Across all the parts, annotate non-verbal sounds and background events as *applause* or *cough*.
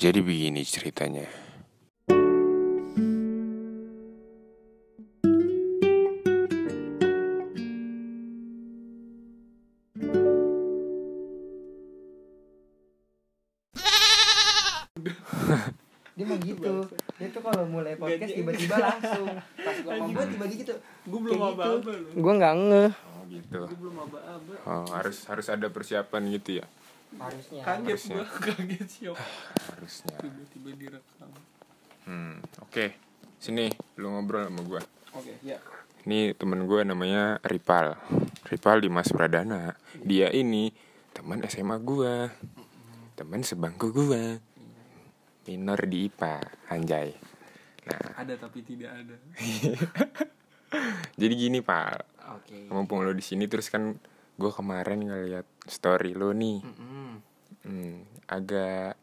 Jadi begini ceritanya. dia mah gitu dia tuh kalau mulai podcast tiba-tiba langsung pas gua ngomong tiba-tiba gitu gue belum Kayak gitu. apa-apa loh gua nggak ngeh Oh gitu. gue belum apa-apa Oh, harus harus ada persiapan gitu ya. Harusnya kaget Harusnya. gue kaget shock Harusnya. tiba-tiba direkam Hmm, oke. Sini lu ngobrol sama gua. oke ya Ini temen gue namanya Ripal. Ripal Dimas Pradana. Dia ini teman SMA gua. Teman sebangku gua. Minor di IPA, anjay. Nah, ada tapi tidak ada *laughs* jadi gini, Pak. oke Mumpung lo di sini terus kan gue kemarin ngeliat story lo nih. Mm-mm. Hmm, agak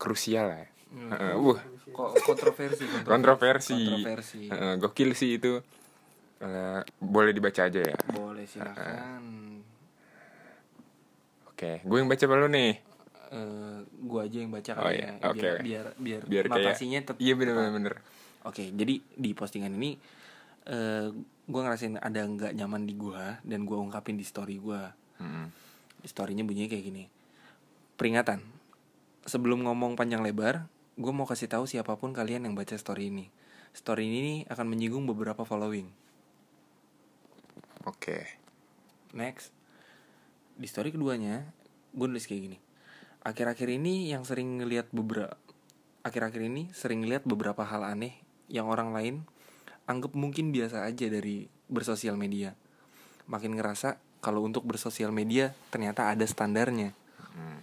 krusial lah. Hmm. Heeh, wah, kok kontroversi *laughs* kontroversi. kontroversi Heeh, gokil sih itu. Eh, boleh dibaca aja ya. boleh silakan Oke, gue yang baca lo nih? Eh, gua aja yang baca Oh, iya. ya Oke, biar, biar biar Biar kayak notasinya tetap Iya bener bener bener. Oke, jadi di postingan ini eh gue ngerasain ada nggak nyaman di gua dan gua ungkapin di story gua. Mm-mm. Di storynya bunyinya kayak gini. Peringatan. Sebelum ngomong panjang lebar, gue mau kasih tahu siapa pun kalian yang baca story ini. Story ini akan menyinggung beberapa following. Oke. Next. Di story keduanya, gue nulis kayak gini. Akhir-akhir ini yang sering ngelihat beberapa akhir-akhir ini sering lihat beberapa hal aneh yang orang lain anggap mungkin biasa aja dari bersosial media. Makin ngerasa kalau untuk bersosial media ternyata ada standarnya. Hmm.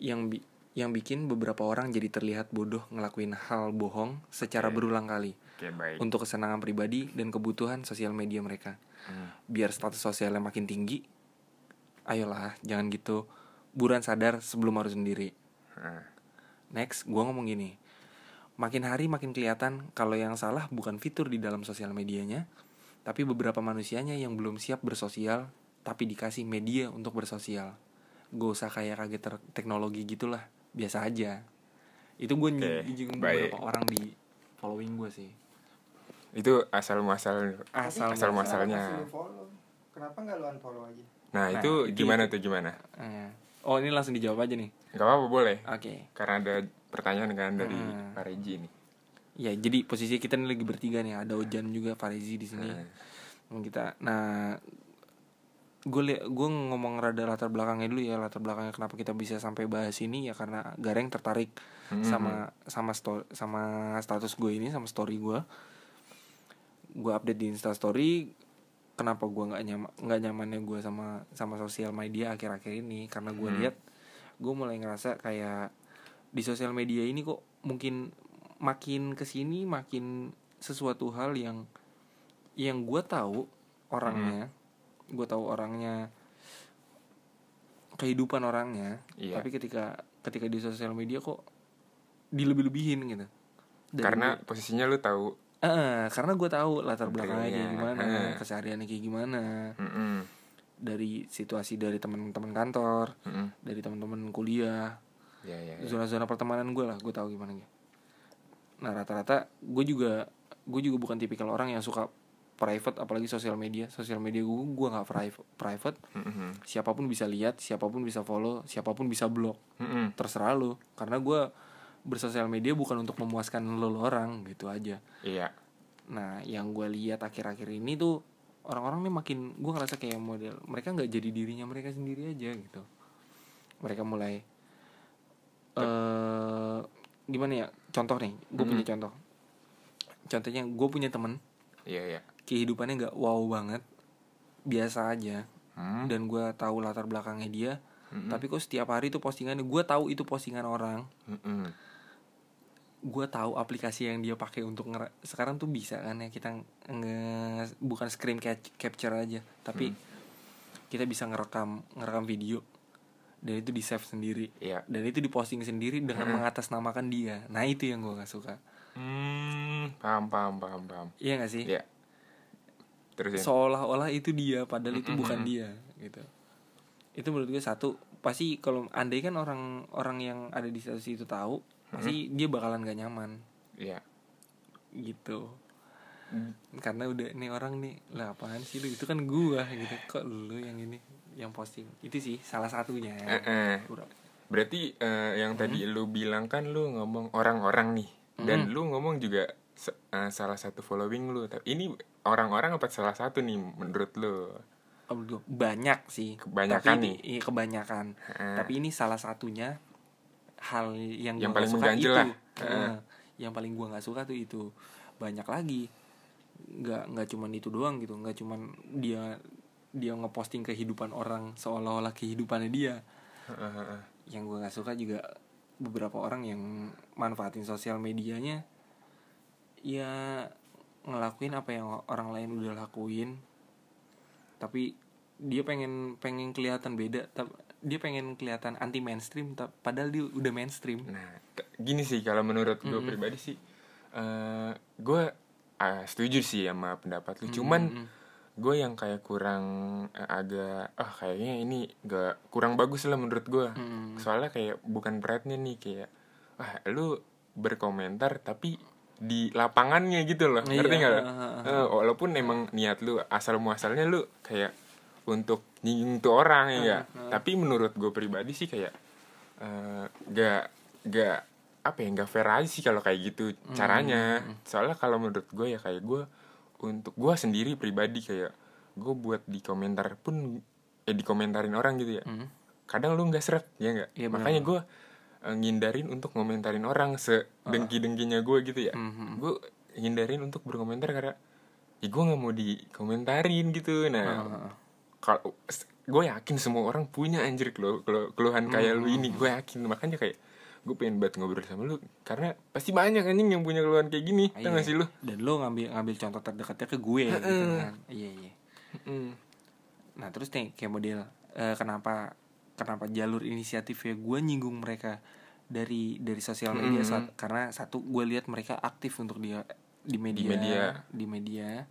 Yang bi- yang bikin beberapa orang jadi terlihat bodoh ngelakuin hal bohong secara Oke. berulang kali baik. untuk kesenangan pribadi dan kebutuhan sosial media mereka Hmm. biar status sosialnya makin tinggi ayolah jangan gitu buruan sadar sebelum harus sendiri Heeh. next gua ngomong gini makin hari makin kelihatan kalau yang salah bukan fitur di dalam sosial medianya tapi beberapa manusianya yang belum siap bersosial tapi dikasih media untuk bersosial. Gak usah kayak kaget ter- teknologi gitulah biasa aja. Itu gue Oke, nyinggung beberapa orang di following gue sih. Itu asal muasal asal asal muasal- muasalnya. Kenapa nggak lu unfollow aja? Nah, Nah, itu itu- gimana tuh gimana? Eh, oh ini langsung dijawab aja nih Gak apa-apa boleh. oke Karena ada pertanyaan kan dari Hmm. Pak Reji nih. Ya, jadi posisi kita nih lagi bertiga nih. Ada Ojan juga, Farizi di sini. Hmm. Kita. Nah, gue gue ngomong rada latar belakangnya dulu ya latar belakangnya kenapa kita bisa sampai bahas ini ya karena Gareng tertarik Hmm. sama sama sto- sama status gue ini sama story gue gue update di Insta Story kenapa gue nggak nyaman nggak nyamannya gue sama sama sosial media akhir-akhir ini karena gue Hmm. lihat gue mulai ngerasa kayak di sosial media ini kok mungkin makin ke sini makin sesuatu hal yang yang gue tahu orangnya Hmm. gue tahu orangnya kehidupan orangnya Iya. tapi ketika ketika di sosial media kok dilebih-lebihin gitu Dan Karena gua- posisinya lu tahu. Eh, karena gue tahu latar belakangnya kayak gimana, eh. kesehariannya kayak gimana, Mm-mm. Dari situasi dari teman-teman kantor, Mm-mm. dari teman-teman kuliah, Ya ya. ya. zona-zona pertemanan gue lah, gue tahu gimana gitu. Nah rata-rata gue juga gue juga bukan tipikal orang yang suka private, apalagi sosial media. Sosial media gue gue nggak private, private. Mm-mm. Siapa pun bisa lihat, siapa pun bisa follow, siapa pun bisa blok. Mm-mm. Terserah lo, karena gue bersosial media bukan untuk memuaskan lo lo orang gitu aja. Iya. Nah, yang gue lihat akhir-akhir ini tuh orang-orang nih makin gue ngerasa kayak model mereka nggak jadi dirinya mereka sendiri aja gitu. Mereka mulai eh gimana ya? Contoh nih, gue punya contoh. Contohnya gue punya temen Iya iya. kehidupannya nggak wow banget, biasa aja. Hmm. Dan gue tahu latar belakangnya dia. Mm-mm. Tapi kok setiap hari tuh postingannya gue tahu itu postingan orang. Mm-mm. Gue tahu aplikasi yang dia pakai untuk ngere- sekarang tuh bisa kan ya kita nge bukan screen cap- capture aja tapi Hmm. kita bisa ngerekam ngerekam video dan itu di save sendiri Iya. dan itu diposting sendiri dengan Hmm. mengatasnamakan dia nah itu yang gue gak suka Hmm, paham paham paham paham. iya gak sih Iya. Terus ya. seolah-olah itu dia padahal itu Mm-mm. bukan dia gitu itu menurut gue satu pasti kalau andai kan orang orang yang ada di situasi itu tahu pasti dia bakalan gak nyaman Iya. gitu karena udah nih orang nih lah apaan sih lu itu kan gua gitu kok lu yang ini yang posting itu sih salah satunya. Kurang. Berarti eh, yang tadi lu bilang kan lu ngomong orang-orang nih dan lu ngomong juga eh, salah satu following lu. Tapi ini orang-orang apa salah satu nih menurut lu? Banyak sih Kebanyakan Tapi nih. ini- iya, kebanyakan Heeh. tapi ini salah satunya hal yang Yang paling suka mengganjal itu. lah. Heeh. yang paling gua nggak suka tuh itu banyak lagi nggak nggak cuman itu doang gitu nggak cuman dia dia ngeposting kehidupan orang seolah-olah kehidupannya dia Heeh, heeh. yang gue nggak suka juga beberapa orang yang manfaatin sosial medianya ya ngelakuin apa yang orang lain udah lakuin tapi dia pengen pengen kelihatan beda tapi dia pengen kelihatan anti mainstream padahal dia udah mainstream Nah, gini sih kalau menurut gue pribadi sih, eh gue ah, setuju sih sama pendapat lu. Cuman gue yang kayak kurang eh, agak, ah kayaknya ini gak kurang bagus lah menurut gue. Soalnya kayak bukan beratnya nih kayak, ah lu berkomentar tapi di lapangannya gitu loh, Iya, ngerti nggak? lo? ah, ah, Eh, walaupun emang niat lu asal muasalnya lu kayak untuk nyinggung tuh orang ya. Nggak? Tapi menurut gue pribadi sih kayak eh, gak gak apa ya nggak fair aja sih kalau kayak gitu caranya. soalnya kalau menurut gue ya kayak gue untuk gue sendiri pribadi kayak gue buat di komentar pun eh dikomentarin orang gitu ya. Kadang lu nggak seret ya nggak? Benar. makanya gue eh, ngindarin untuk ngomentarin orang sedengki dengkinya gue gitu ya. Mhm. gue hindarin untuk berkomentar karena ya gue nggak mau dikomentarin gitu. Nah kalau gue yakin semua orang punya anjir kelu- kelu- keluhan kayak lu ini. Gue yakin makanya kayak gue pengen banget ngobrol sama lu. Karena pasti banyak anjing yang punya keluhan kayak gini tau Iya. gak sih lu? Dan lo ngambil ngambil contoh terdekatnya ke gue gitu kan. Iya iya. Mm. Nah terus nih kayak model eh, kenapa kenapa jalur inisiatifnya gue nyinggung mereka dari dari sosial media Mm-mm. Sat- karena satu gue lihat mereka aktif untuk dia di media media. di media.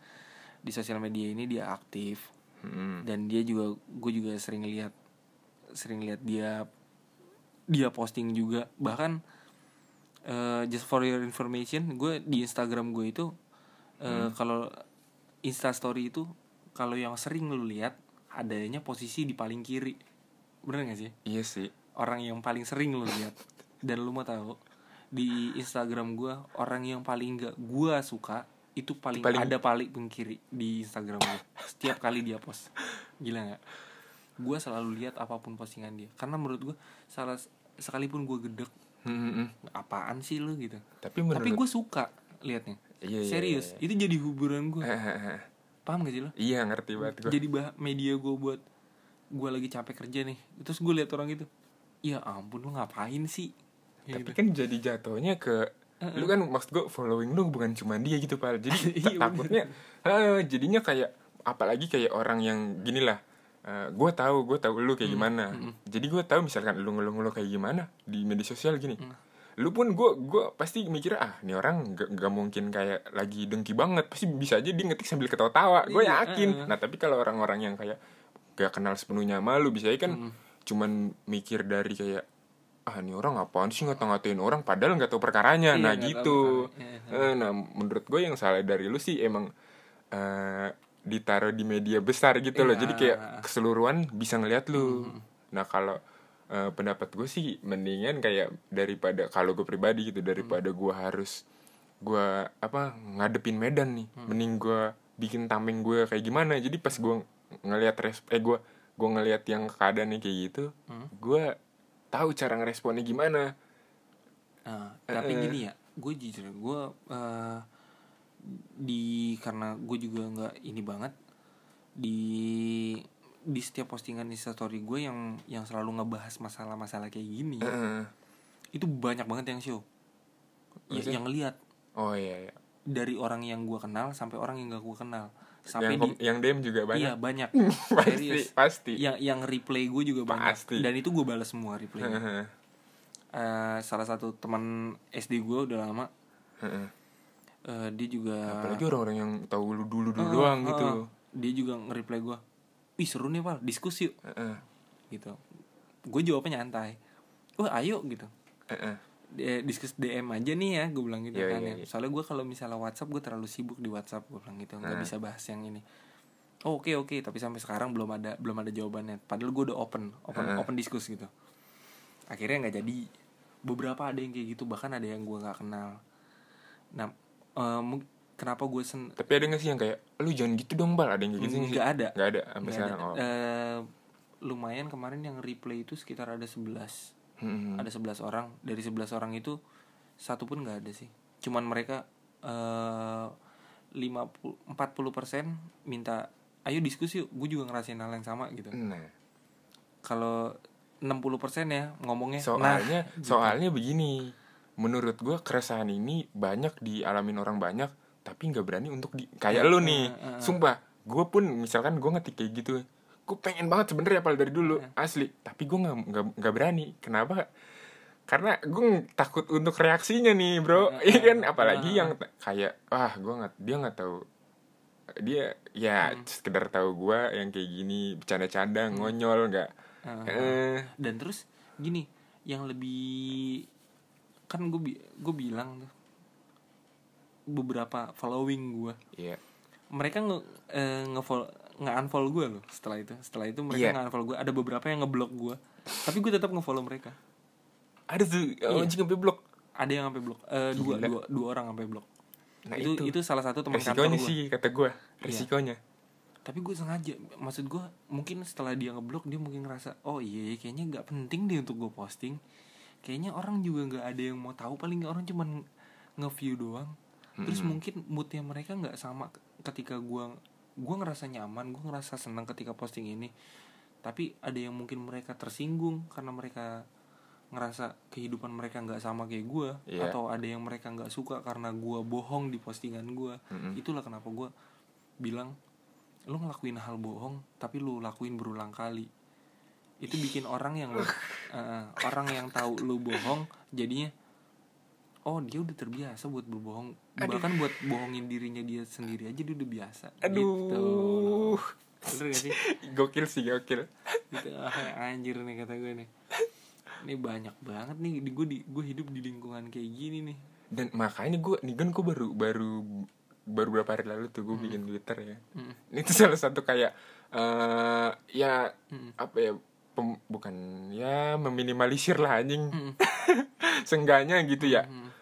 Di sosial media ini dia aktif Dan dia juga gue juga sering lihat sering lihat dia dia posting juga. Bahkan eh, just for your information gue di Instagram gue itu eh, kalau Insta Story itu kalau yang sering lu lihat adanya posisi di paling kiri. Bener gak sih? Iya sih. Orang yang paling sering lu lihat. Dan lu mau tahu di Instagram gue orang yang paling gak gue suka itu paling, Paling- ada paling kiri di Instagram gue setiap kali dia post. Gila nggak? Gue selalu lihat apa pun postingan dia. Karena menurut gue salah sekalipun gue gedek Mm, mm, mm. apaan sih lu gitu? Tapi menurut tapi gue suka liatnya. Iya, iya, serius iya, itu jadi hiburan gue Eh, eh, eh. paham gak sih lo iya ngerti banget gue jadi bah media gue buat gue lagi capek kerja nih. Terus gue lihat orang gitu ya ampun lu ngapain sih? Tapi gitu. kan jadi jatuhnya ke lu kan maksud gue following lu bukan cuma dia gitu pal jadi *laughs* Iya, ta- takutnya eh, jadinya kayak apalagi kayak orang yang gini lah. Gue tahu gue tahu lu kayak gimana. Jadi gue tahu misalkan lu ngeluh-ngeluh kayak gimana di media sosial gini. Lu pun gue gue pasti mikir ah ini orang gak, gak mungkin kayak lagi dengki banget. Pasti bisa aja dia ngetik sambil ketawa-tawa. Gue Iya, yakin. eh. nah tapi kalau orang-orang yang kayak gak kenal sepenuhnya sama lu bisa kan cuman mikir dari kayak ah ini orang apaan sih ngata-ngatain orang padahal nggak tahu perkaranya. Iya, nah nggak gitu. perkaranya. Eh, nah menurut gue yang salah dari lu sih emang eh ditaruh di media besar gitu loh. Iya. jadi kayak keseluruhan bisa ngeliat lu. Nah kalau eh, pendapat gue sih mendingan kayak daripada kalau gue pribadi gitu daripada gue harus gue apa ngadepin medan nih. Mending gue bikin tameng gue kayak gimana. Jadi pas gue ngelihat res eh gue gue ngelihat yang keadaannya kayak gitu gue tahu cara ngeresponnya gimana Nah, tapi eh. gini ya gue jujur gue eh, di karena gue juga nggak ini banget di di setiap postingan instastory gue yang yang selalu ngebahas masalah-masalah kayak gini Heeh. itu banyak banget yang show ya, yang lihat oh iya, iya. dari orang yang gue kenal sampai orang yang gak gue kenal sampai yang di yang DM juga banyak. Iya banyak. *laughs* Pasti Serius. pasti. Yang yang replay gue juga banyak. Pasti. dan itu gue balas semua replaynya. Heeh. Eh, salah satu teman SD gue udah lama. Eh, dia juga apalagi orang-orang yang tahu lu dulu dulu Eh, doang eh, gitu. Dia juga nge-reply gue wih seru nih pak diskusi yuk. Heeh. gitu. Gue jawabnya nyantai. Oh ayo gitu. Heeh. Eh, diskus DM aja nih ya gue bilang gitu Iya, kan iya, ya. iya. soalnya gue kalau misalnya WhatsApp gue terlalu sibuk di WhatsApp gue bilang gitu nggak Nah. bisa bahas yang ini oh, oke oke tapi sampai sekarang belum ada belum ada jawabannya padahal gue udah open open Heeh. open diskus gitu akhirnya nggak jadi beberapa ada yang kayak gitu bahkan ada yang gue nggak kenal nah mung- kenapa gue sen Tapi ada gak sih yang kayak lu jangan gitu dong bal ada yang kayak gitu nggak sih? nggak ada Nggak ada sampai Nggak sekarang. ada. Oh. Eh, lumayan kemarin yang replay itu sekitar ada 11 Hmm. ada 11 orang dari 11 orang itu satu pun nggak ada sih cuman mereka eh 50 40% minta ayo diskusi yuk gue juga ngerasain hal yang sama gitu Nah, kalau 60% ya ngomongnya soalnya nah, *laughs* soalnya begini. Menurut gua keresahan ini banyak dialamin orang banyak tapi nggak berani untuk di kayak Iya, lu nih. eh, eh. Sumpah, gua pun misalkan gua ngetik kayak gitu. Gue pengen banget sebenernya apal dari dulu Iya. asli, tapi gua nggak nggak berani. Kenapa? Karena gue takut untuk reaksinya nih, bro. Eh, Iya kan, eh, apalagi yang kayak, wah, gua nggak, dia nggak tahu dia ya Hmm. sekedar tahu gua yang kayak gini bercanda-canda ngonyol nggak eh dan terus gini yang lebih kan gue bi gue bilang tuh beberapa following gue Iya. mereka nge eh, nge-follow nge-unfollow gue loh setelah itu setelah itu mereka Iya. nge-unfollow gue ada beberapa yang ngeblok gue tapi gue tetap nge-follow mereka Ada tuh oh, Iya. anjing sampai blok. ada yang sampai blok Eh, dua dua dua orang sampai blok Nah, itu, itu. itu salah satu teman kantor Resikonya gue sih kata gua, resikonya. tapi gue sengaja maksud gue mungkin setelah dia ngeblok dia mungkin ngerasa oh iya kayaknya nggak penting deh untuk gue posting kayaknya orang juga nggak ada yang mau tahu paling orang cuman nge-view doang terus Mm-mm. mungkin moodnya mereka nggak sama ketika gue gue ngerasa nyaman gue ngerasa senang ketika posting ini tapi ada yang mungkin mereka tersinggung karena mereka ngerasa kehidupan mereka nggak sama kayak gue Iya. atau ada yang mereka nggak suka karena gue bohong di postingan gue Mm-mm. itulah kenapa gue bilang lu ngelakuin hal bohong tapi lu lakuin berulang kali itu bikin orang yang *laughs* eh, orang yang tahu lu bohong jadinya oh dia udah terbiasa buat berbohong bahkan buat bohongin dirinya dia sendiri aja dia udah biasa gitu. Aduh. bener gak sih Gokil sih, gokil. gitu ah, anjir nih kata gue nih ini banyak banget nih di gue di gue hidup di lingkungan kayak gini nih Dan makanya gua nih kan gua baru baru baru berapa hari lalu tuh gua bikin Twitter ya. Mm. Ini tuh salah satu kayak eh ya Mm. apa ya pem- bukan ya meminimalisir lah anjing. Mm. *laughs* Seenggaknya gitu ya. Mm.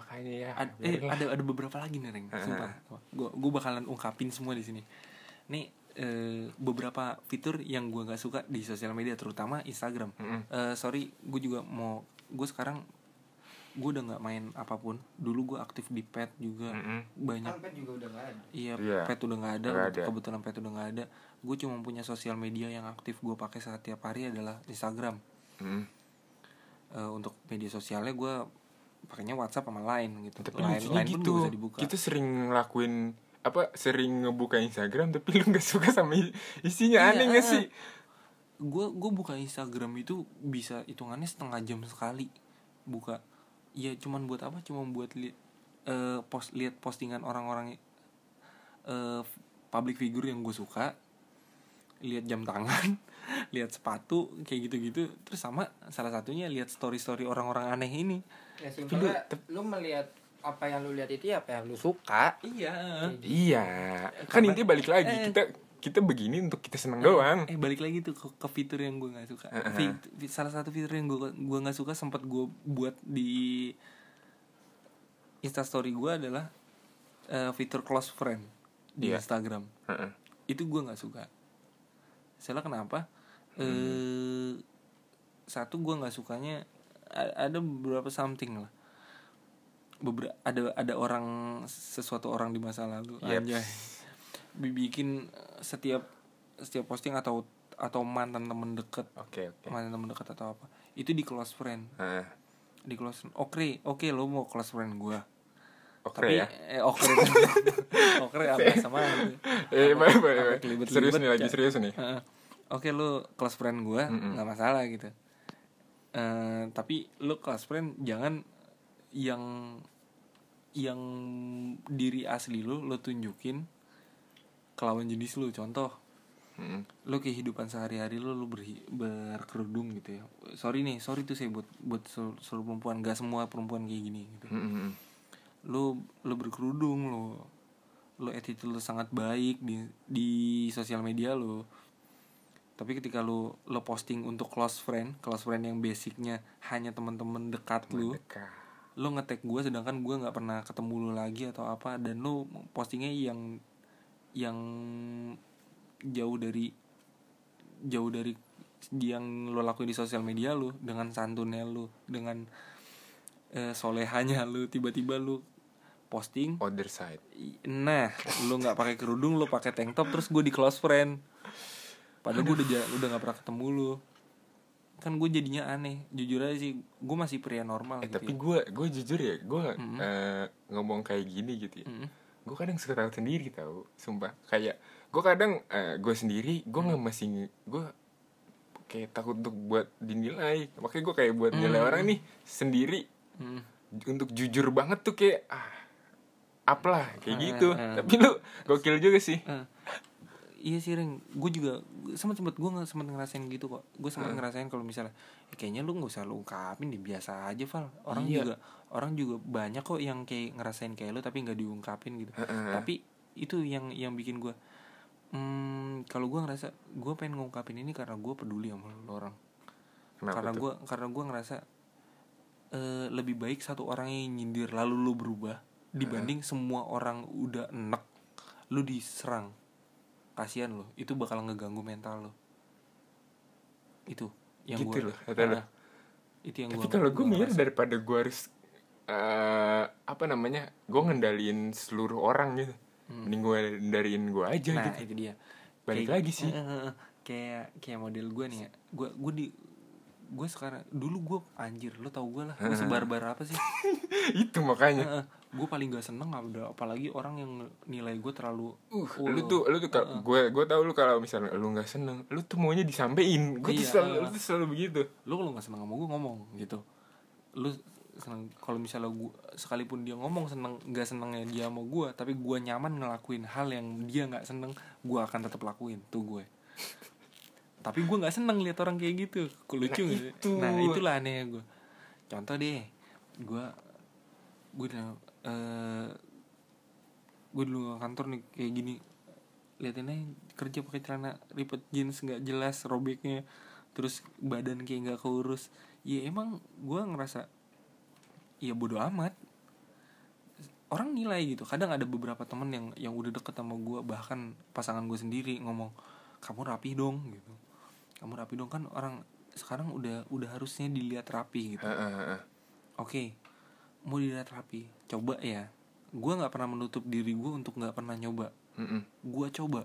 Makanya ya. Ad- eh, lah. ada ada beberapa lagi nih Reng sumpah gue gue bakalan ungkapin semua di sini nih eh, beberapa fitur yang gue nggak suka di sosial media terutama Instagram Mm-mm. Eh, sorry gue juga mau gue sekarang gue udah nggak main apa pun dulu gue aktif di pet juga Mm-mm. banyak Kan pet juga udah gak ada. iya Iya. pet udah nggak ada, ada. kebetulan pet udah nggak ada gue cuma punya sosial media yang aktif gue pakai setiap hari adalah Instagram Mm. Eh, untuk media sosialnya gue pakainya WhatsApp sama Line gitu. Tapi Line pun gitu. gak bisa dibuka. Kita sering ngelakuin apa sering ngebuka Instagram tapi lu nggak suka sama isinya. Iya, aneh gak eh. sih? gue gue buka Instagram itu bisa hitungannya setengah jam sekali buka. Ya cuman buat apa? Cuma buat li eh, post lihat postingan orang-orang eh public figure yang gue suka. Lihat jam tangan *laughs* lihat sepatu kayak gitu-gitu. Terus sama salah satunya lihat story-story orang-orang aneh ini Ya simpelnya lu melihat apa yang lu lihat itu ya apa yang lu suka. iya Iya. Kan Karena- intinya balik lagi eh. kita kita begini untuk kita seneng doang. eh balik lagi tuh ke, ke fitur yang gue nggak suka Heeh. Fi- fi- salah satu fitur yang gue gua nggak suka sempat gue buat di instastory gue adalah eh, fitur close friend di Iya. Instagram Heeh. itu gue nggak suka soalnya kenapa eh satu gue nggak sukanya ada beberapa something lah. Beberapa ada ada orang sesuatu orang di masa lalu. Yep. anjay. Bi- bikin eh, setiap setiap posting atau atau mantan temen deket. Oke oke. mantan temen deket atau apa. Itu di close friend. Heeh. di close friend. Oke oke lo mau close friend gue Oke tapi ya. eh *laughs* oke oke apa? Sama Eh, apa- apa? kelibet-kelibet, Serius nih lagi serius nih. Oke lu close friend gue Mm-mm. nggak masalah gitu. Eh tapi lu close friend jangan yang yang diri asli lu lu tunjukin ke lawan jenis lu. Contoh Mm-mm. lo kehidupan sehari-hari lo lo berhi- berkerudung gitu ya. Sorry nih sorry tuh saya buat buat sel- seluruh perempuan. Gak semua perempuan kayak gini gitu. Mm-mm. lo lo berkerudung lo lo attitude lo sangat baik di di sosial media lo tapi ketika lo lo posting untuk close friend close friend yang basicnya hanya teman-teman dekat Merdeka. lo ngetek gue sedangkan gue nggak pernah ketemu lo lagi atau apa dan lo postingnya yang yang jauh dari jauh dari yang lo lakuin di sosial media lo dengan santunnya lo dengan eh, solehanya *laughs* lo tiba-tiba lo posting. Other side. Nah lo nggak pakai kerudung lo pakai tank top terus gue di close friend padahal gue udah udah nggak pernah ketemu lo kan gue jadinya aneh. Jujur aja sih gue masih pria normal eh gitu tapi ya. gue gue jujur ya gue eh, ngomong kayak gini gitu ya. Mm-mm. gue kadang suka tahu sendiri tahu sumpah. Kayak gue kadang gue sendiri gue nggak masih gue kayak takut untuk buat dinilai. Makanya gue kayak buat nilai orang nih sendiri. Mm. untuk jujur banget tuh kayak ah apalah kayak Ah, gitu. ah. tapi lu gokil juga sih. Eh, iya sih Reng gue juga sempat sempet gue nggak sempat ngerasain gitu kok. Gue sempat ngerasain kalau misalnya "Eh, kayaknya lu nggak usah lu ungkapin deh biasa aja Val. Orang Iya. juga orang juga banyak kok yang kayak ngerasain kayak lu tapi nggak diungkapin gitu. Heeh. tapi itu yang yang bikin gue hmm, kalau gue ngerasa gue pengen ngungkapin ini karena gue peduli sama lu orang. Kenapa karena gue karena gue ngerasa eh, lebih baik satu orang yang nyindir lalu lu berubah dibanding semua orang udah enek lu diserang kasihan lo itu bakal ngeganggu mental lo itu yang Gitu gue loh, itu yang tapi gua- kalau gue mikir daripada gue harus eh apa namanya gue ngendaliin seluruh orang gitu. Mending gue ngendaliin gue aja nah gitu. itu dia. Balik Kayak- lagi sih. eh, kayak kayak model gue nih ya. Gue gue di gue sekarang dulu gue anjir lo tau gue lah gue sebar-bar apa sih? *laughs* Itu makanya gue paling gak seneng ada apalagi orang yang nilai gue terlalu uh Oh, lu tuh lu tuh gue gue tau lu kalau misalnya lu nggak seneng lu tuh maunya disampein. Gue tuh Iya, selalu uh. lu tuh selalu begitu. Lu kalau nggak seneng sama gue ngomong gitu. Lu seneng kalau misalnya gue sekalipun dia ngomong seneng nggak senengnya dia sama gue tapi gue nyaman ngelakuin hal yang dia nggak seneng gue akan tetap lakuin tuh gue. *laughs* Tapi gue nggak seneng lihat orang kayak gitu. Kok lucu Nah, itu. nah itulah anehnya gue contoh deh gue gue udah eh gue dulu ke kantor nih kayak gini. Liatin aja kerja pakai celana ribet jeans nggak jelas robeknya. Terus badan kayak nggak keurus. Ya emang gue ngerasa ya bodoh amat. Orang nilai gitu. Kadang ada beberapa temen yang yang udah deket sama gue bahkan pasangan gue sendiri ngomong kamu rapi dong gitu. Kamu rapi dong kan orang sekarang udah udah harusnya dilihat rapi gitu. Heeh, heeh. Mau dilihat rapi coba ya. Gue nggak pernah menutup diri gue untuk nggak pernah nyoba. Mm-mm. gue coba.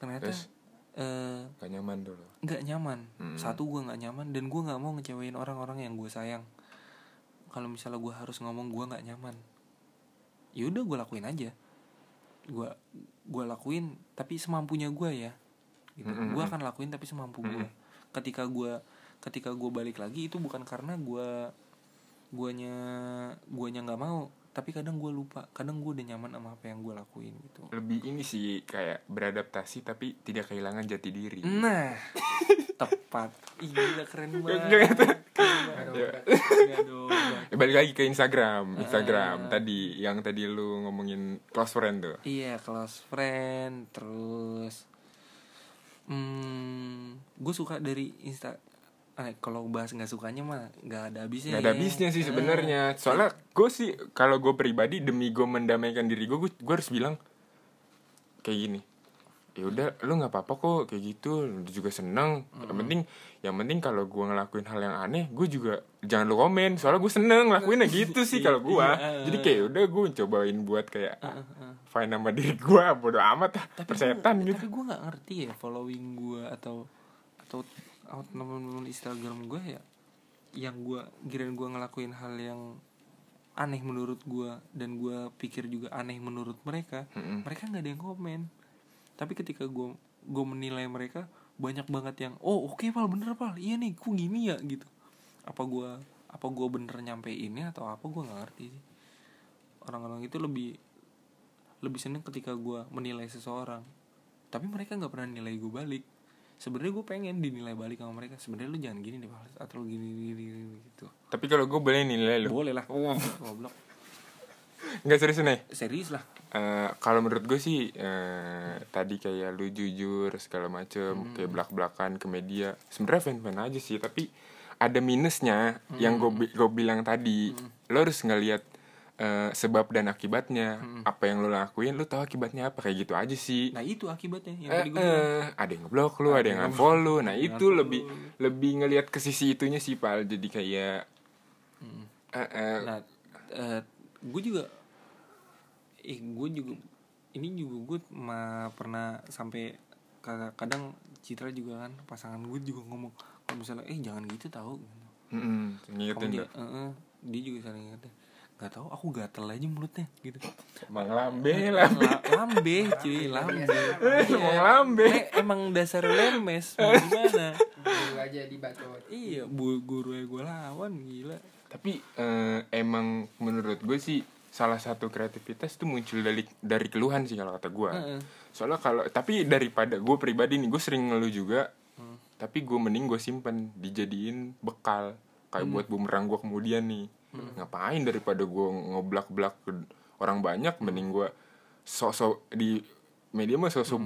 Ternyata Terus? eh, gak nyaman dulu nggak nyaman. Hmm. satu gue nggak nyaman dan gue nggak mau ngecewain orang-orang yang gue sayang. Kalau misalnya gue harus ngomong gue nggak nyaman ya udah gue lakuin aja. Gue gue lakuin tapi semampunya gue ya. Gitu. Gue akan lakuin tapi semampu gue ketika gue ketika gue balik lagi itu bukan karena gue guanya guanya nggak mau tapi kadang gue lupa kadang gue udah nyaman sama apa yang gue lakuin gitu lebih ini sih kayak beradaptasi tapi tidak kehilangan jati diri Nah, *laughs* tepat. Ih, Gila keren banget. Ya. Balik lagi ke Instagram. Instagram tadi yang tadi lu ngomongin close friend tuh Iya, close friend, terus hmm, gue suka dari Insta eh, kalau bahas nggak sukanya mah nggak ada habisnya. Gak ada ya. habisnya sih Eh, sebenarnya soalnya gue sih kalau gue pribadi demi gue mendamaikan diri gue gue harus bilang kayak gini ya udah lu nggak apa-apa kok kayak gitu lu juga seneng yang penting yang penting kalau gue ngelakuin hal yang aneh gue juga jangan lu komen soalnya gue seneng ngelakuinnya *laughs* gitu sih kalau gue Iya. jadi kayak udah gue cobain buat kayak eh, eh. fine nama diri gue bodo amat tapi persetan gua, gitu tapi gue nggak ngerti ya following gue atau atau out teman-teman Instagram gue ya yang gue kirain gue ngelakuin hal yang aneh menurut gue dan gue pikir juga aneh menurut mereka Mm-mm. mereka nggak ada yang komen. Tapi ketika gue gue menilai mereka banyak banget yang oh oke pal bener pal. Iya nih ku gini ya gitu. Apa gue apa gue bener nyampeinnya atau apa gue nggak ngerti sih. Orang-orang itu lebih lebih seneng ketika gue menilai seseorang. Tapi mereka nggak pernah nilai gue balik sebenarnya gue pengen dinilai balik sama mereka. Sebenarnya lu jangan gini deh Fales atau lu gini gini, gini, gitu. Tapi kalau gue boleh nilai lu. boleh lah. Goblok. Nggak serius nih. serius lah. Eh, kalau menurut gue sih eh, tadi kayak lu jujur segala macem kayak belak belakan ke media. Sebenarnya fan fan aja sih tapi ada minusnya yang gue gue bilang tadi. Lo harus ngelihat eh, sebab dan akibatnya. Apa yang lo lakuin lo tahu akibatnya apa? Kayak gitu aja sih. Nah itu akibatnya yang Eh, tadi gue bilang eh, ada yang ngeblok lu, ada yang unfollow. Nah, itu lebih lebih ngelihat ke sisi itunya sih, Pal. Jadi kayak eh, eh, nah gue juga eh gue juga ini juga gue mah pernah sampai kadang- kadang Citra juga kan pasangan gue juga ngomong kalau misalnya eh jangan gitu tahu mm-mm, kamu ngingetin dia, eh, eh, dia juga sering ngingetin nggak tahu aku gatel aja mulutnya gitu Emang lambe, lambe. La- lambe cuy lambe Emang lambe. Eh, emang dasar lemes gimana Dulu aja di bacot. iya bu guru gue lawan gila Tapi eh, emang menurut gue sih salah satu kreativitas tuh muncul dari dari keluhan sih kalau kata gue. Heeh. Soalnya kalau tapi daripada gue pribadi nih gue sering ngeluh juga. Tapi gue mending gue simpen dijadiin bekal kayak buat bumerang gue kemudian nih. Ngapain daripada gue ngoblak-blak ke orang banyak mending gue sok-sok di media mah sosok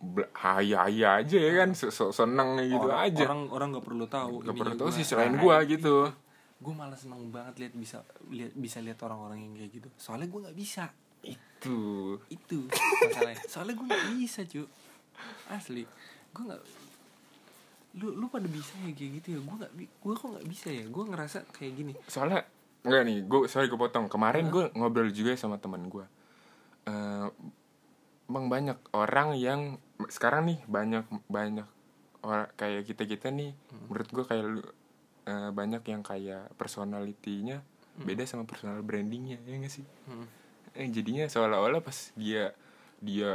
bel- haya-haya aja ya kan sok seneng gitu orang, aja. orang orang nggak perlu tahu gak ininya perlu tahu sih selain Nah, gue gitu. Gue malah seneng banget lihat bisa lihat bisa lihat orang-orang yang kayak gitu. Soalnya gue nggak bisa. Itu. Itu masalahnya. Soalnya gue nggak bisa cu asli. Gue nggak lu lu pada bisa ya kayak gitu ya? Gue nggak gue kok nggak bisa ya? Gue ngerasa kayak gini. Soalnya enggak nih gue sorry gue potong. Kemarin gue ngobrol juga sama teman gue Eh emang banyak orang yang sekarang nih banyak banyak orang kayak kita kita nih menurut gue kayak lu eh, banyak yang kayak personalitinya beda sama personal brandingnya ya gak sih? Hmm. eh, jadinya seolah-olah pas dia dia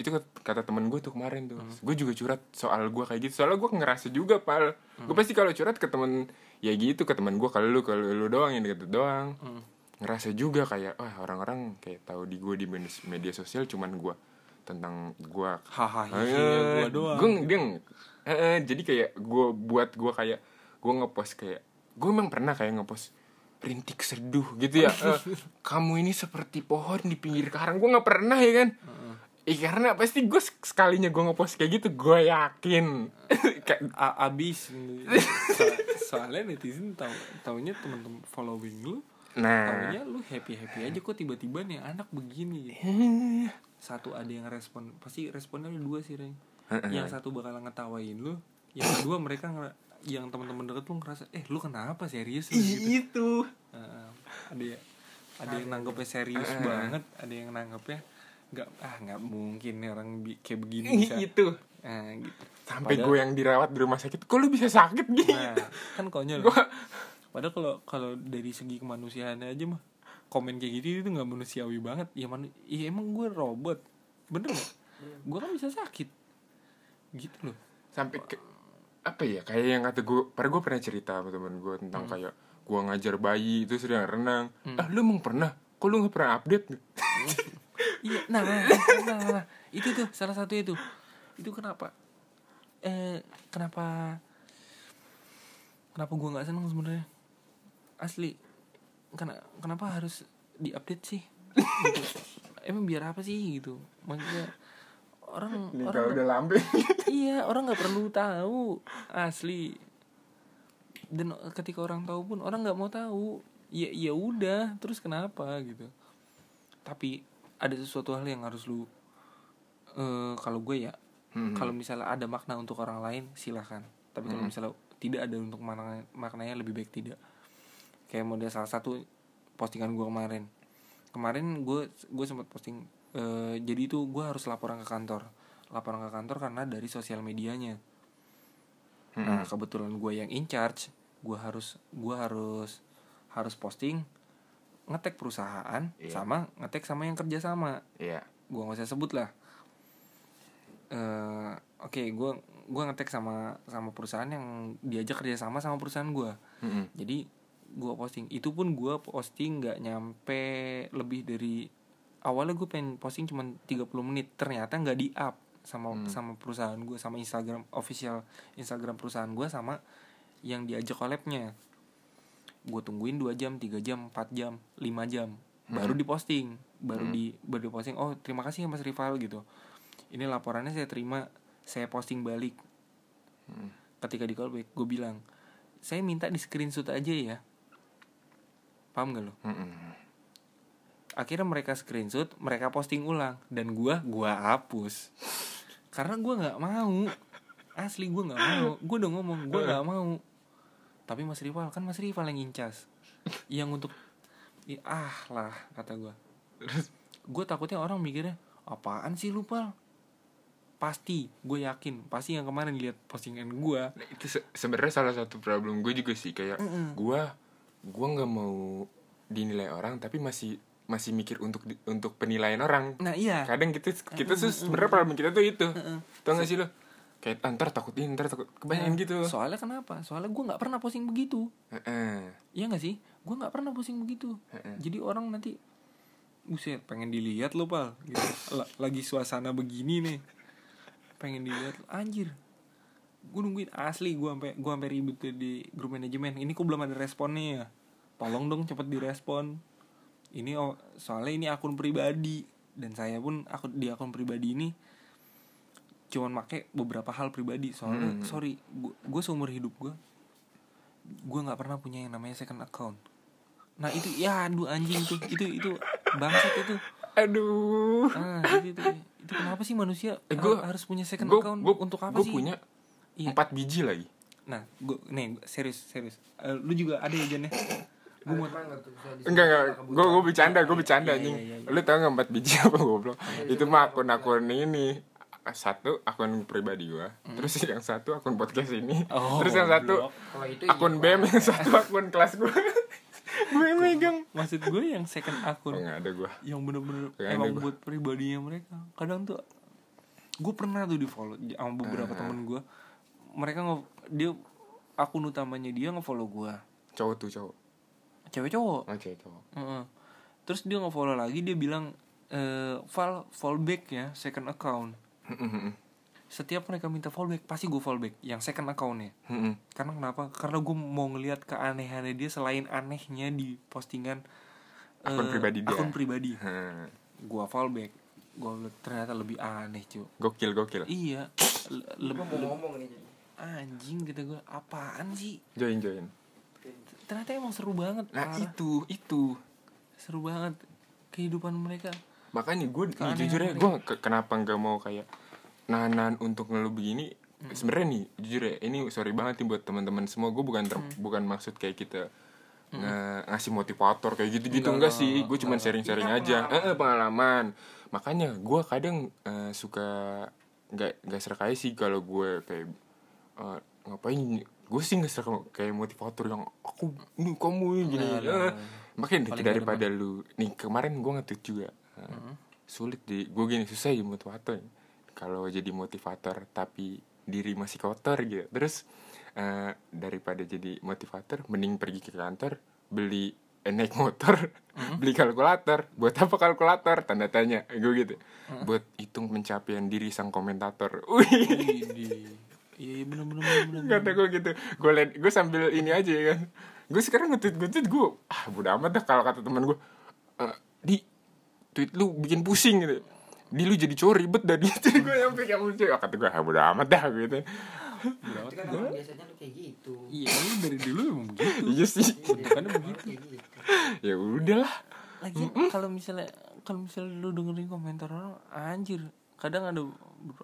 itu kat- kata temen gue tuh kemarin tuh. Gue juga curhat soal gue kayak gitu. Soalnya gue ngerasa juga pal. Gue pasti kalau curhat ke temen ya gitu ke temen gue kalau lu kalau lu doang yang deket doang. Hmm. ngerasa juga kayak wah orang-orang kayak tahu di gue di media- sosial cuman gue tentang gue hahaha Eh, gue doang. gue dia ng- eh, eh, jadi kayak gue buat gue kayak gue ngepost kayak gue emang pernah kayak ngepost rintik seduh gitu ya. *laughs* Eh, kamu ini seperti pohon di pinggir karang. Gue nggak pernah ya kan Eh karena pasti gue sekalinya gue ngepost kayak gitu gue yakin. *laughs* Kayak abis. So- *laughs* soalnya netizen tahu taunya teman-teman following lu nah. taunya lu happy happy aja kok tiba-tiba nih anak begini. *laughs* Satu ada yang respon pasti responnya ada dua sih Reng. Yang satu bakal ngetawain lu yang kedua mereka ngera- yang teman-teman deket lu ngerasa eh lu kenapa serius lu?" gitu? itu. Heeh. ada ya ada yang nanggepnya serius banget ada yang nanggepnya nggak ah nggak mungkin nih orang bi- kayak begini bisa itu nah, gitu sampai gue yang dirawat di rumah sakit kok lu bisa sakit gitu Nah, kan konyol. Gua- Padahal kalau kalau dari segi kemanusiaannya aja mah komen kayak gitu itu nggak manusiawi banget. Ya manu ya emang gue robot. Bener gak? Gue kan bisa sakit. Gitu loh. sampai ke apa ya kayak yang kata gue pernah gue pernah cerita sama temen gue tentang kayak gue ngajar bayi itu sedang renang ah lu emang pernah kok lu nggak pernah update Iya, nah, nah, nah, nah, itu tuh salah satu itu. Itu kenapa? Eh, kenapa? Kenapa gue nggak seneng sebenarnya? Asli, Kena, kenapa harus diupdate sih? Gitu. Emang biar apa sih gitu? Maksudnya orang nih orang udah lambe iya orang nggak perlu tahu asli dan ketika orang tahu pun orang nggak mau tahu ya ya udah terus kenapa gitu tapi ada sesuatu hal yang harus lu eh kalau gue ya Hmm. kalau misalnya ada makna untuk orang lain silahkan tapi kalau misalnya tidak ada untuk makna maknanya lebih baik tidak. Kayak model salah satu postingan gue kemarin. Kemarin gue gue sempat posting eh, jadi itu gue harus laporan ke kantor. Laporan ke kantor karena dari sosial medianya. Nah kebetulan gue yang in charge gue harus gue harus harus posting ngetek perusahaan Iya. sama ngetek sama yang kerja sama Iya. gue nggak usah sebut lah eh oke gue gue ngetek sama sama perusahaan yang diajak kerja sama sama perusahaan gue Mm-mm. jadi gue posting itu pun gue posting nggak nyampe lebih dari awalnya gue pengen posting cuma 30 menit ternyata nggak di up sama Hmm. sama perusahaan gue sama Instagram official Instagram perusahaan gue sama yang diajak collabnya gue tungguin 2 jam 3 jam 4 jam 5 jam. Baru diposting baru Hmm. di baru diposting oh terima kasih ya mas rival gitu. Ini laporannya saya terima saya posting balik. Hmm. ketika di callback gue bilang saya minta di screenshot aja ya. Paham gak lo? Mm-mm. akhirnya mereka screenshot mereka posting ulang dan gua gua hapus. Karena gua nggak mau. Asli gua nggak mau. Gua udah ngomong gua nggak mau tapi mas rival kan mas rival yang incas. *laughs* Yang untuk ah lah kata gua. Gue takutnya orang mikirnya apaan sih lu pal? Pasti gue yakin pasti yang kemarin lihat postingan gua. Nah, itu se- sebenarnya salah satu problem gue juga sih kayak Mm-mm. gua gua nggak mau dinilai orang tapi masih masih mikir untuk untuk penilaian orang. Nah iya. Kadang kita kita tuh sebenarnya problem kita tuh itu. Heeh. tau gak sih lo kayak "Ah, ntar takut ini ntar takut kebanyakan gitu. soalnya kenapa? Soalnya gue nggak pernah posting begitu. Iya gak sih? Gue gak pernah posting begitu. Heeh. Jadi orang nanti Buset pengen dilihat lo pal. Gitu. La- Lagi suasana begini nih. Pengen dilihat Anjir. Gue nungguin asli Gue sampai gua sampai ribut tuh di grup manajemen. Ini kok belum ada responnya ya? Tolong dong cepet direspon. Ini oh, soalnya ini akun pribadi. Dan saya pun aku, di akun pribadi ini Cuman make beberapa hal pribadi. Soalnya Hmm. sorry Gue seumur hidup gue gue nggak pernah punya yang namanya second account. Nah itu ya aduh anjing tuh. Itu itu bangsat itu. Aduh. Ah itu, itu itu kenapa sih manusia Eh, gua- harus punya second gue account? gue untuk apa gue sih? punya Iya. empat biji lagi. Nah gue nih gua- serius serius. Eh, lu juga ada ya Jan ya? Gue mau enggak enggak. Gue gue bercanda gue bercanda Iya, anjing. iya, iya, iya. lu tau nggak empat biji apa goblok? Itu mah akun akun ini satu akun pribadi gua terus *laughs* yang satu akun podcast ini Hmm. Oh, terus yang satu. Kalau itu akun iya, BEM yang satu akun kelas gua *laughs* gue megang maksud gue yang second oh, akun nggak ada gua yang bener-bener emang gua. buat pribadinya mereka kadang tuh gue pernah tuh di follow sama beberapa Ah. temen gue mereka nge dia akun utamanya dia nge-follow gue cowok tuh cowok cewek cowok oh cewek cowok Heeh. Terus dia nge-follow lagi dia bilang eh file fallback ya second account. Setiap mereka minta fallback pasti gue fallback yang second accountnya. Karena kenapa? Karena gue mau ngelihat keanehannya dia selain anehnya di postingan Akun eh, pribadi dia. Akun pribadi. Hmm. Gue fallback. Gue ternyata lebih aneh cuy. gokil gokil Iya. Lebih mau ngomong nih jadi. anjing gitu gue. Apaan sih? join join Ternyata emang seru banget. nah parah. itu itu Seru banget kehidupan mereka. makanya gue jujur ya gue ke- kenapa nggak mau kayak nahan untuk ngeluh begini Hmm. sebenarnya nih jujur ya ini sorry banget nih buat teman-teman semua. Gue bukan ter- Hmm. bukan maksud kayak kita nge- ngasih motivator kayak gitu gitu Enggak, enggak, sih gue cuma sharing-sharing Ini aja. pengalaman. Eh, pengalaman. Makanya gue kadang eh, suka nggak nggak serak aja sih kalau gue kayak eh, ngapain gue sih nggak serak kayak motivator yang aku nih kamu ini gini Nah, nah, makanya Paling daripada lu nih kemarin gue nge-tweet juga Eh, sulit di gue gini susah ya motivator kalau jadi motivator tapi diri masih kotor gitu. Terus eh, daripada jadi motivator mending pergi ke kantor beli eh, naik motor *laughs* beli kalkulator. Buat apa kalkulator? Tanda tanya gue gitu. Buat hitung pencapaian diri sang komentator. *laughs* Wih. Iya iya bener bener bener kata gue gitu. Gue liat gue sambil ini aja ya kan. Gue sekarang nge-tweet nge-tweet gue ah bodo amat dah kalau kata teman gue "Eh, di tweet lu bikin pusing gitu di lu jadi cowok ribet dah dia jadi gue yang kayak lucu ah, kata gue ah bodo amat dah gitu Itu kan biasanya lu kayak gitu. Iya lu dari dulu emang begitu. iya sih Bentukannya begitu. Gitu. ya udahlah Lagi kalau misalnya kalau misalnya lu dengerin komentar orang anjir kadang ada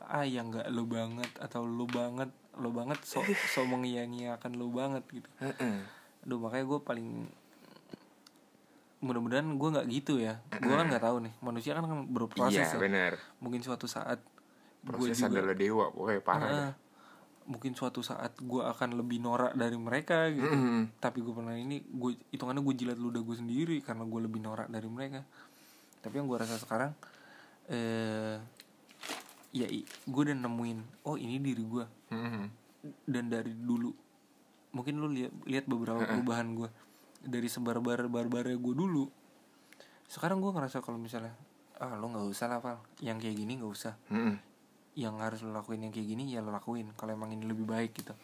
ah yang nggak lu banget atau lu banget lu banget so so mengiyakan lu banget gitu. Aduh makanya gue paling mudah-mudahan gue nggak gitu ya. Gue kan nggak tahu nih manusia kan kan berproses iya ya. benar Mungkin suatu saat gua proses juga- adalah dewa pokoknya parah dah. Ah, mungkin suatu saat gue akan lebih norak dari mereka gitu Mm-mm. tapi gue pernah ini gue hitungannya gue jilat ludah gue sendiri karena gue lebih norak dari mereka tapi yang gue rasa sekarang eh ya gue udah nemuin oh ini diri gue Mm-mm. dan dari dulu mungkin lu lihat lihat beberapa perubahan gue dari sebar-bar barbarnya gue dulu sekarang gue ngerasa kalau misalnya ah lo nggak usah lah Val yang kayak gini nggak usah Mm-mm. yang harus lo lakuin yang kayak gini ya lo lakuin kalau emang ini lebih baik gitu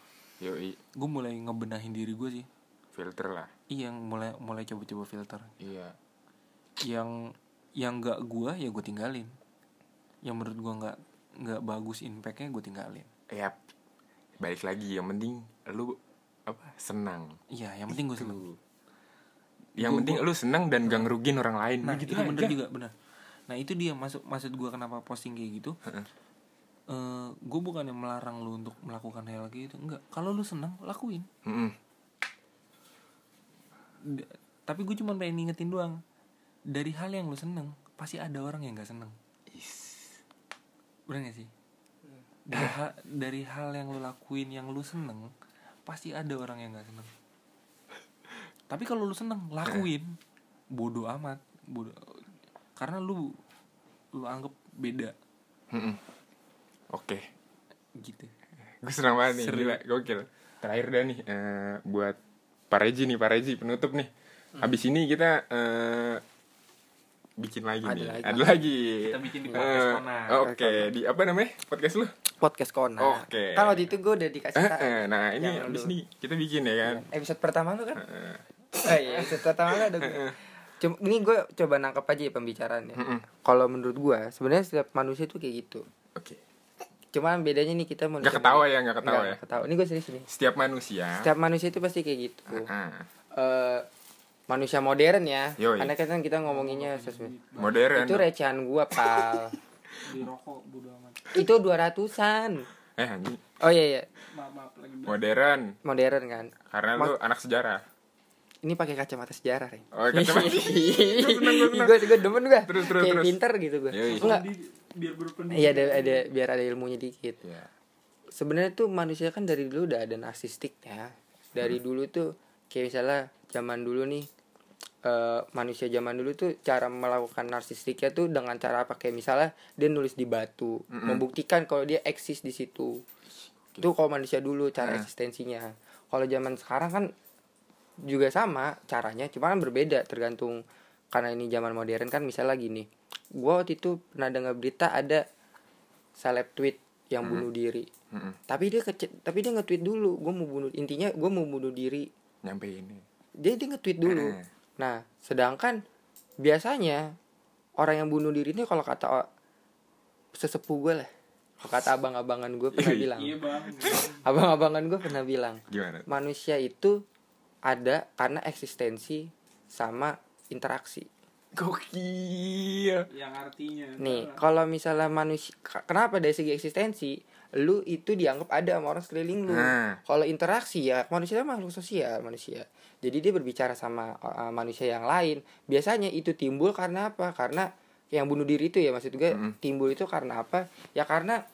Yoi, gue mulai ngebenahin diri gue sih filter lah. iya yang mulai mulai coba-coba filter Iya. yang yang nggak gua ya gue tinggalin yang menurut gua nggak nggak bagus impactnya gue tinggalin Yap. Balik lagi yang penting lu apa? Senang. iya yang penting gue seneng Tuh. Yang Gua- penting lu senang dan gak ngerugin orang lain. nah gitu itu bener aja. juga bener. Nah itu dia masuk maksud gua kenapa posting kayak gitu. Heeh. eh gue bukan yang melarang lu untuk melakukan hal kayak gitu enggak. Kalau lu seneng lakuin. D- tapi gue cuma pengen ngingetin doang. Dari hal yang lu seneng pasti ada orang yang nggak seneng. Bener gak sih? Dari hal, dari hal yang lu lakuin yang lu seneng pasti ada orang yang nggak seneng tapi kalau lu seneng lakuin bodoh amat bodoh karena lu lu anggap beda Mm-mm. Oke. gitu Gue senang banget nih, Seru. gila, gokil. Terakhir dah nih, eh, buat Pak Reji nih, Pak Reji penutup nih. Habis ini kita eh, bikin lagi Ada nih, lagi. ada lagi. Kita bikin di podcast Eh, Kona. Oke, di apa namanya podcast lu? podcast kona Oke. kan waktu itu gue udah dikasih Eh, tahu eh, nah ini Yang abis ini kita bikin ya kan. episode pertama lu kan Eh, oh iya pertama lu ada gue Cuma, ini gue coba nangkep aja ya pembicaraannya Mm-mm. kalau menurut gue sebenarnya setiap manusia tuh kayak gitu Oke. cuman bedanya nih kita manusia Nggak ketawa ya, nggak ketawa Nggak, ya. ketawa ini gue serius nih Setiap manusia. setiap manusia itu pasti kayak gitu Ah, Eh, manusia modern ya Yoi. karena kan kita ngomonginnya sesuai modern. itu recehan gua pal itu dua ratusan Eh, anjing. oh iya iya maaf maaf lagi Modern. modern kan Karena lu anak sejarah. Ini pakai kacamata sejarah Reng. Oh, kacamata. gue gue demen gue Terus, terus, kayak terus. pinter gitu gue enggak biar berpendidikan iya ada ada biar ada ilmunya dikit Iya. sebenarnya tuh manusia kan dari dulu udah ada narsistik ya dari Hmm. dulu tuh kayak misalnya zaman dulu nih eh, manusia zaman dulu tuh cara melakukan narsistiknya tuh dengan cara apa kayak misalnya dia nulis di batu Mm-mm. membuktikan kalau dia eksis di situ itu kalau manusia dulu cara Nah. eksistensinya kalau zaman sekarang kan juga sama caranya cuma kan berbeda tergantung karena ini zaman modern kan misalnya gini gua waktu itu pernah dengar berita ada seleb tweet yang bunuh diri Mm-mm. tapi dia kece tapi dia nge-tweet dulu gue mau bunuh intinya gue mau bunuh diri Nyampe ini. dia dia nge-tweet dulu Eh. nah sedangkan biasanya orang yang bunuh diri ini kalau kata sesepuh gue lah kalau kata abang-abangan gue pernah bilang iya bang *laughs* abang-abangan gue pernah bilang Gimana? manusia itu ada karena eksistensi sama interaksi. Gokil. yang artinya. Nih kalau misalnya manusia kenapa dari segi eksistensi lu itu dianggap ada sama orang sekeliling lu? Nah. kalau interaksi ya manusia kan makhluk sosial manusia. Jadi dia berbicara sama uh, manusia yang lain. Biasanya itu timbul karena apa? Karena yang bunuh diri itu ya maksud gue Mm-mm. timbul itu karena apa? Ya karena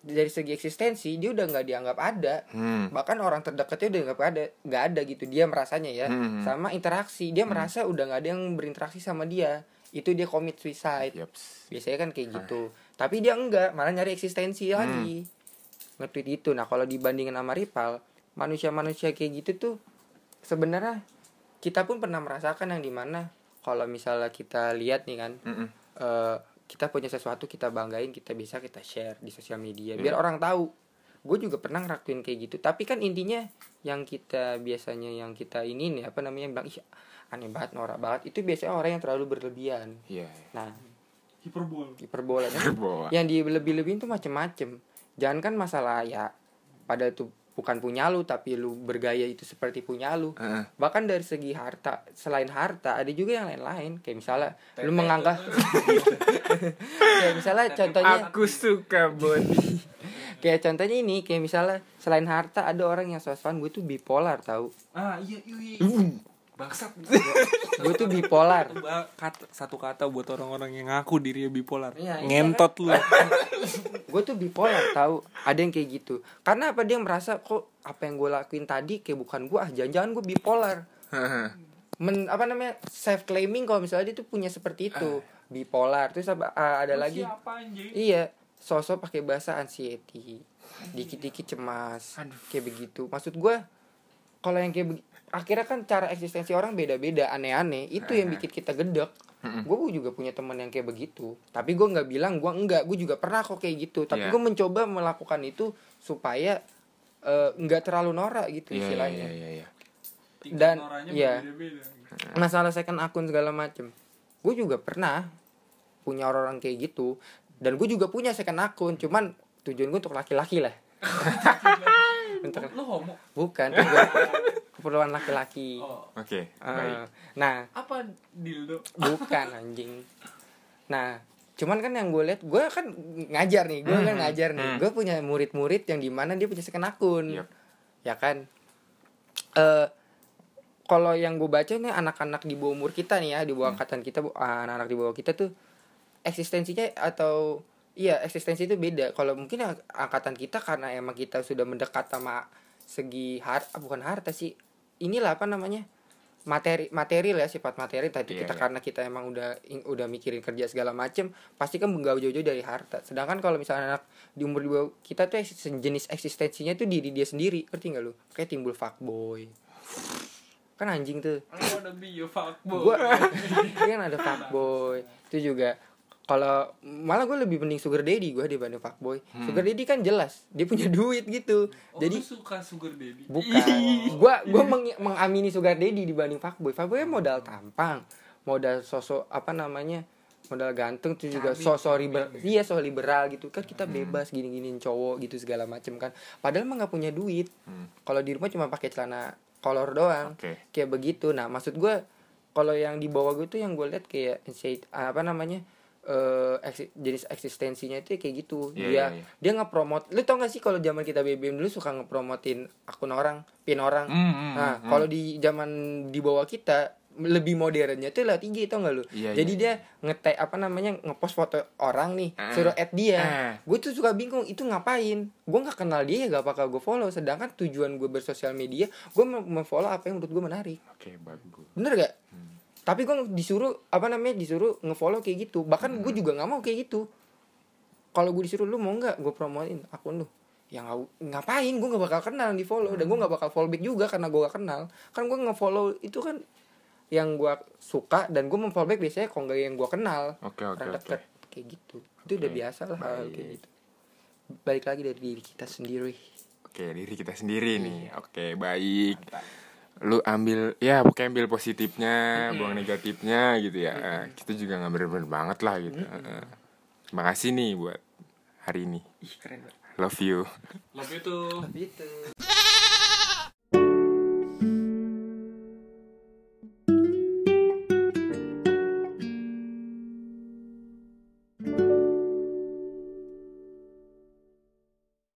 dari segi eksistensi dia udah nggak dianggap ada. Hmm. bahkan orang terdekatnya udah nggak ada nggak ada gitu dia merasanya ya. Hmm. sama interaksi dia merasa udah nggak ada yang berinteraksi sama dia. Itu dia commit suicide. Biasanya kan kayak gitu. Tapi dia enggak malah nyari eksistensi lagi. Nge-tweet itu. Nah kalau dibandingin sama rival manusia-manusia kayak gitu tuh sebenarnya kita pun pernah merasakan yang di mana kalau misalnya kita lihat nih kan Mm-mm. eh, kita punya sesuatu kita banggain kita bisa kita share di sosial media Iya. biar orang tahu gue juga pernah ngelakuin kayak gitu tapi kan intinya yang kita biasanya yang kita ini nih apa namanya bilang ih aneh banget norak banget itu biasanya orang yang terlalu berlebihan Iya. nah hiperbol hiperbola kan Boa. yang dilebih-lebihin tuh macem-macem jangan kan masalah ya pada itu bukan punya lu tapi lu bergaya itu seperti punya lu. Heeh. bahkan dari segi harta selain harta ada juga yang lain-lain. Kayak misalnya lu menganggap *laughs* kayak misalnya contohnya Aku suka body. *laughs* kayak contohnya ini kayak misalnya selain harta ada orang yang sosokan gue tuh bipolar tahu ah iya iya bangsat. *laughs* Gue tuh bipolar. Satu, kata, satu kata buat orang-orang yang ngaku dirinya bipolar. Iya, iya ngentot lu. *laughs* Gue tuh bipolar tahu ada yang kayak gitu. Karena apa? Dia merasa kok apa yang gue lakuin tadi kayak bukan gue ah jangan-jangan gue bipolar. *laughs* Men, apa namanya self claiming kalau misalnya dia tuh punya seperti itu. Bipolar. Terus apa, ah, ada lagi? siapa anjing? Iya. Sosok pakai bahasa anxiety. Dikit-dikit cemas. Kayak begitu. Maksud gue kalau yang kayak akhirnya kan cara eksistensi orang beda-beda aneh-aneh. Itu yang bikin kita gedek. Gue juga punya teman yang kayak begitu. Tapi gue nggak bilang gue enggak gue juga pernah kok kayak gitu. Tapi Iya. gue mencoba melakukan itu supaya eh, nggak terlalu norak gitu Iya, iya, istilahnya. iya, iya, iya. Tingkat Dan, noranya iya. berbeda-beda. masalah second akun segala macem. Gue juga pernah punya orang-orang kayak gitu. Dan gue juga punya second akun. Cuman tujuan gue untuk laki-laki lah. *laughs* Untuk Lu homo. bukan *laughs* keperluan laki-laki Oh. Oke, Eh, baik. nah Apa dildo? bukan *laughs* anjing nah cuman kan yang gue lihat gue kan ngajar nih gue kan Hmm, ngajar nih hmm. gue punya murid-murid yang di mana dia punya second akun Yap. ya kan eh kalau yang gue baca nih anak-anak di bawah umur kita nih ya di Hmm. bawah angkatan kita bu- anak-anak di bawah kita tuh eksistensinya atau iya eksistensi itu beda kalau mungkin ang- angkatan kita karena emang kita sudah mendekat sama segi harta bukan harta sih inilah apa namanya materi materi lah sifat materi. Tadi Iya, kita iya. karena kita emang udah udah mikirin kerja segala macem pasti kan nggak jauh-jauh dari harta. Sedangkan kalau misalnya anak di umur bawah kita tuh jenis eksistensinya tuh diri dia sendiri. Ngerti nggak lu? Kayak timbul fuckboy. Kan anjing tuh. I wanna be your fuckboy. gua dia *laughs* kan ada fuckboy. Itu juga kalau malah gue lebih mending sugar daddy gue dibanding fuckboy. Sugar daddy kan jelas dia punya *laughs* duit gitu. Oh, jadi lu suka sugar daddy? bukan. Gua gua meng- mengamini sugar daddy dibanding fuckboy. Fuckboy modal tampang modal sosok apa namanya modal ganteng tuh juga sosok liberal iya sosok liberal gitu. Kan kita bebas gini giniin cowok gitu segala macem kan. Padahal mah nggak punya duit. Hmm. kalau di rumah cuma pakai celana kolor doang. Oke. kayak begitu. Nah maksud gua kalau yang di bawah gue tuh yang gue lihat kayak insight- apa namanya eh eksi- jenis eksistensinya itu kayak gitu. Iya, dia iya, iya. dia ngepromot lu tau gak sih kalau zaman kita BBM dulu suka ngepromotin akun orang pin orang? Hmm, hmm, nah hmm, kalau di zaman di bawah kita lebih modernnya tuh lewat IG tau gak lu? Iya, jadi iya, dia ngetek apa namanya ngepost foto orang nih Ah. suruh add dia. Ah. gue tuh suka bingung itu ngapain? Gue nggak kenal dia ya gak bakal gue follow. Sedangkan tujuan gue bersosial media gue mau follow apa yang menurut gue menarik. Oke, bagus. bener gak tapi gue disuruh apa namanya disuruh ngefollow kayak gitu. Bahkan gue juga nggak mau kayak gitu. Kalau gue disuruh lu mau nggak gue promoin akun lu? Yang ngapain? Gue nggak bakal kenal di follow. Dan gue nggak bakal follow back juga karena gue gak kenal. Kan gue nge-follow itu kan yang gue suka dan gue memfollow back biasanya kalau nggak yang gue kenal. Oke, oke, orang oke. deket kayak gitu. Itu udah Oke, biasa lah hal kayak gitu. Balik lagi dari diri kita sendiri. Oke, diri kita sendiri nih. Oke, baik. Mantap. Lu ambil ya pokoknya ambil positifnya, buang negatifnya gitu ya. Eh, kita juga nggak bener-bener banget lah gitu. Eh, Terima kasih nih buat hari ini. ih keren banget Love you. Love you tuh. gitu